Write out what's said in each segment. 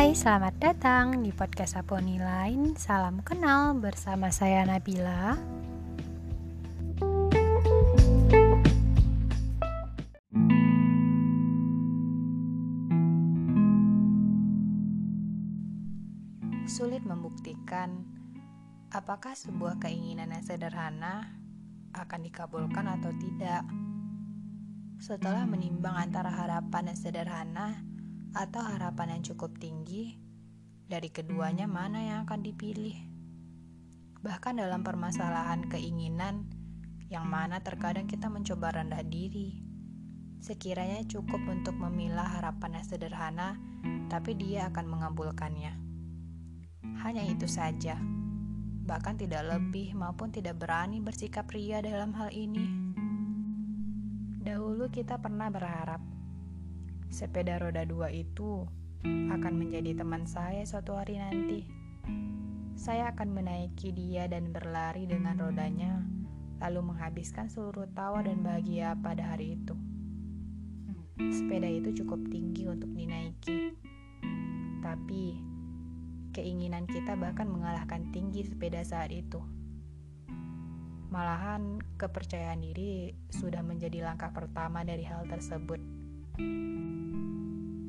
Hai, selamat datang di podcast Aponi Lain. Salam kenal bersama saya Nabila. Sulit membuktikan apakah sebuah keinginan yang sederhana akan dikabulkan atau tidak. Setelah menimbang antara harapan yang sederhana atau harapan yang cukup tinggi, dari keduanya mana yang akan dipilih? Bahkan dalam permasalahan keinginan, yang mana terkadang kita mencoba rendah diri. Sekiranya cukup untuk memilah harapan yang sederhana, tapi dia akan mengabulkannya. Hanya itu saja, bahkan tidak lebih maupun tidak berani bersikap ria dalam hal ini. Dahulu kita pernah berharap sepeda roda dua itu akan menjadi teman saya suatu hari nanti. Saya akan menaiki dia dan berlari dengan rodanya, lalu menghabiskan seluruh tawa dan bahagia pada hari itu. Sepeda itu cukup tinggi untuk dinaiki, tapi keinginan kita bahkan mengalahkan tinggi sepeda saat itu. Malahan, kepercayaan diri sudah menjadi langkah pertama dari hal tersebut.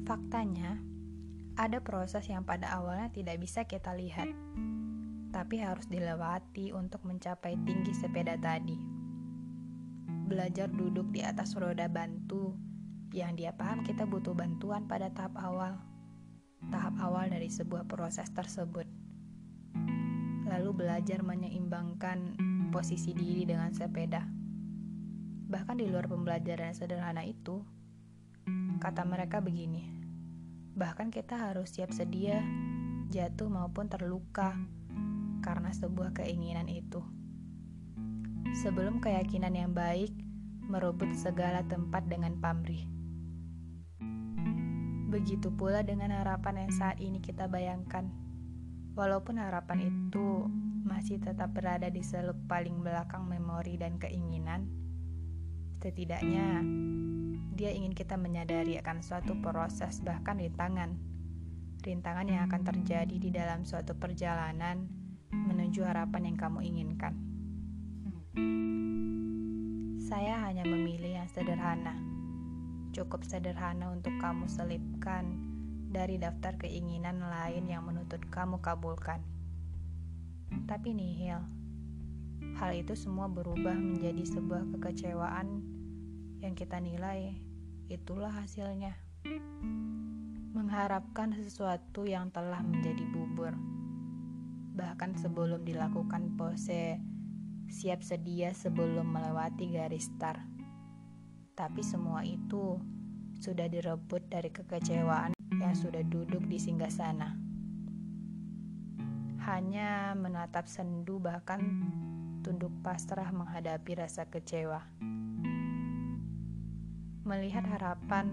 Faktanya, ada proses yang pada awalnya tidak bisa kita lihat, tapi harus dilewati untuk mencapai tinggi sepeda tadi. Belajar duduk di atas roda bantu, yang dia paham kita butuh bantuan pada tahap awal, tahap awal dari sebuah proses tersebut. Lalu belajar menyeimbangkan posisi diri dengan sepeda. Bahkan di luar pembelajaran sederhana itu, kata mereka begini Bahkan kita harus siap sedia jatuh maupun terluka karena sebuah keinginan itu. Sebelum keyakinan yang baik merebut segala tempat dengan pamrih. Begitu pula dengan harapan yang saat ini kita bayangkan. Walaupun harapan itu masih tetap berada di seluk paling belakang memori dan keinginan, setidaknya dia ingin kita menyadari akan suatu proses bahkan rintangan. Rintangan yang akan terjadi di dalam suatu perjalanan menuju harapan yang kamu inginkan. Saya hanya memilih yang sederhana. Cukup sederhana untuk kamu selipkan dari daftar keinginan lain yang menuntut kamu kabulkan. Tapi nihil. Hal itu semua berubah menjadi sebuah kekecewaan yang kita nilai itulah hasilnya. Mengharapkan sesuatu yang telah menjadi bubur. Bahkan sebelum dilakukan pose, siap sedia sebelum melewati garis start. Tapi semua itu sudah direbut dari kekecewaan yang sudah duduk di singgah sana. Hanya menatap sendu bahkan tunduk pasrah menghadapi rasa kecewa. Melihat harapan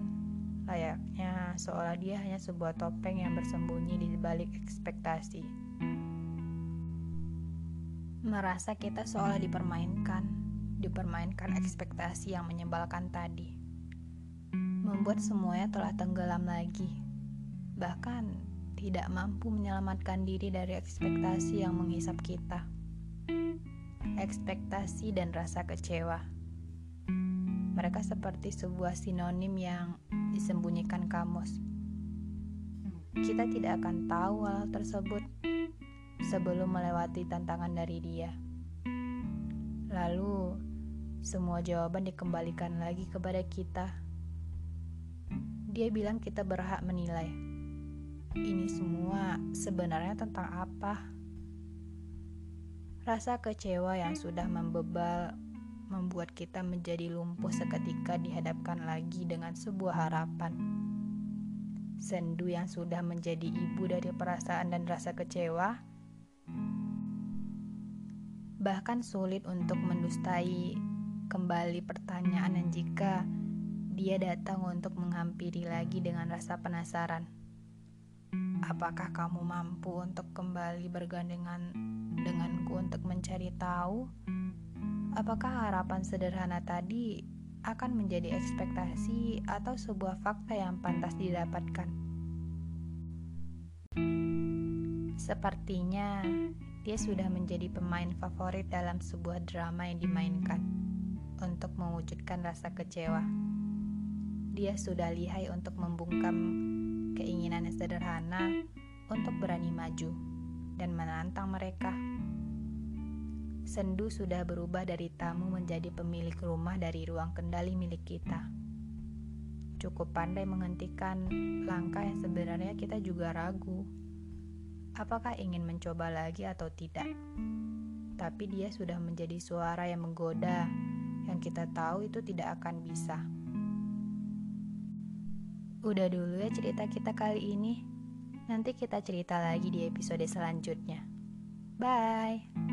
layaknya seolah dia hanya sebuah topeng yang bersembunyi di balik ekspektasi. Merasa kita seolah dipermainkan, dipermainkan ekspektasi yang menyebalkan tadi. Membuat semuanya telah tenggelam lagi. Bahkan tidak mampu menyelamatkan diri dari ekspektasi yang menghisap kita. Ekspektasi dan rasa kecewa mereka seperti sebuah sinonim yang disembunyikan kamus. Kita tidak akan tahu hal tersebut sebelum melewati tantangan dari dia. Lalu, semua jawaban dikembalikan lagi kepada kita. Dia bilang kita berhak menilai. Ini semua sebenarnya tentang apa? Rasa kecewa yang sudah membebal membuat kita menjadi lumpuh seketika dihadapkan lagi dengan sebuah harapan. Sendu yang sudah menjadi ibu dari perasaan dan rasa kecewa, bahkan sulit untuk mendustai kembali pertanyaan dan jika dia datang untuk menghampiri lagi dengan rasa penasaran. Apakah kamu mampu untuk kembali bergandengan denganku untuk mencari tahu Apakah harapan sederhana tadi akan menjadi ekspektasi atau sebuah fakta yang pantas didapatkan? Sepertinya dia sudah menjadi pemain favorit dalam sebuah drama yang dimainkan untuk mewujudkan rasa kecewa. Dia sudah lihai untuk membungkam keinginan sederhana untuk berani maju dan menantang mereka. Sendu sudah berubah dari tamu menjadi pemilik rumah dari ruang kendali milik kita. Cukup pandai menghentikan langkah yang sebenarnya kita juga ragu. Apakah ingin mencoba lagi atau tidak? Tapi dia sudah menjadi suara yang menggoda, yang kita tahu itu tidak akan bisa. Udah dulu ya cerita kita kali ini. Nanti kita cerita lagi di episode selanjutnya. Bye.